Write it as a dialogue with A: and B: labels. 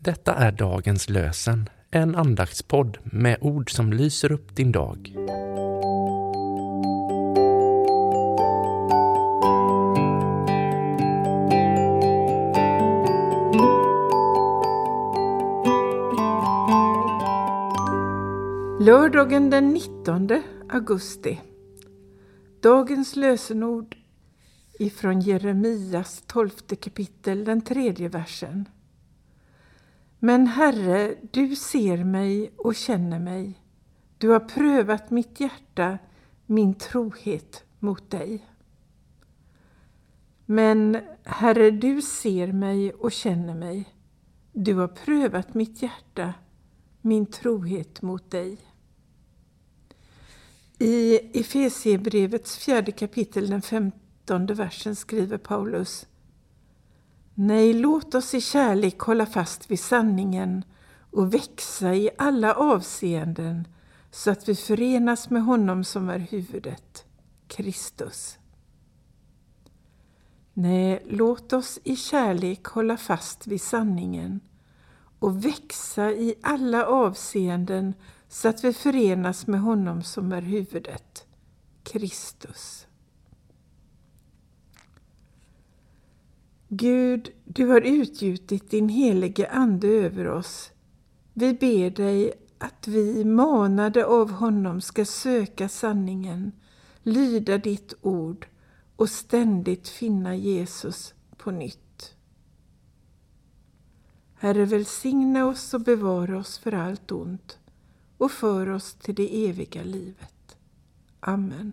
A: Detta är dagens lösen, en andaktspodd med ord som lyser upp din dag.
B: Lördagen den 19 augusti. Dagens lösenord ifrån Jeremias tolfte kapitel, den tredje versen. Men Herre, du ser mig och känner mig. Du har prövat mitt hjärta, min trohet mot dig. Men Herre, du ser mig och känner mig. Du har prövat mitt hjärta, min trohet mot dig. I Efesiebrevets fjärde kapitel, den femtonde versen, skriver Paulus Nej, låt oss i kärlek hålla fast vid sanningen och växa i alla avseenden så att vi förenas med honom som är huvudet, Kristus. Nej, låt oss i kärlek hålla fast vid sanningen och växa i alla avseenden så att vi förenas med honom som är huvudet, Kristus. Gud, du har utgjutit din helige Ande över oss. Vi ber dig att vi, manade av honom, ska söka sanningen, lyda ditt ord och ständigt finna Jesus på nytt. Herre, välsigna oss och bevara oss för allt ont och för oss till det eviga livet. Amen.